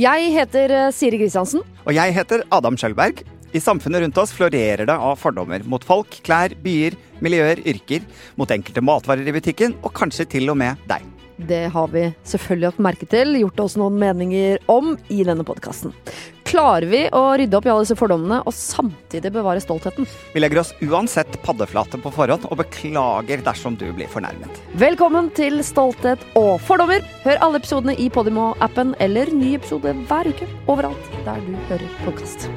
Jeg heter eh, Siri Kristiansen. Og jeg heter Adam Skjølberg. I samfunnet rundt oss florerer det av fordommer mot folk, klær, byer, miljøer, yrker, mot enkelte matvarer i butikken, og kanskje til og med deg. Det har vi selvfølgelig hatt merke til, gjort oss noen meninger om i denne podkasten. Klarer vi å rydde opp i alle disse fordommene og samtidig bevare stoltheten? Vi legger oss uansett paddeflate på forhånd, og beklager dersom du blir fornærmet. Velkommen til Stolthet og fordommer. Hør alle episodene i Podimo-appen eller ny episode hver uke overalt der du hører podkast.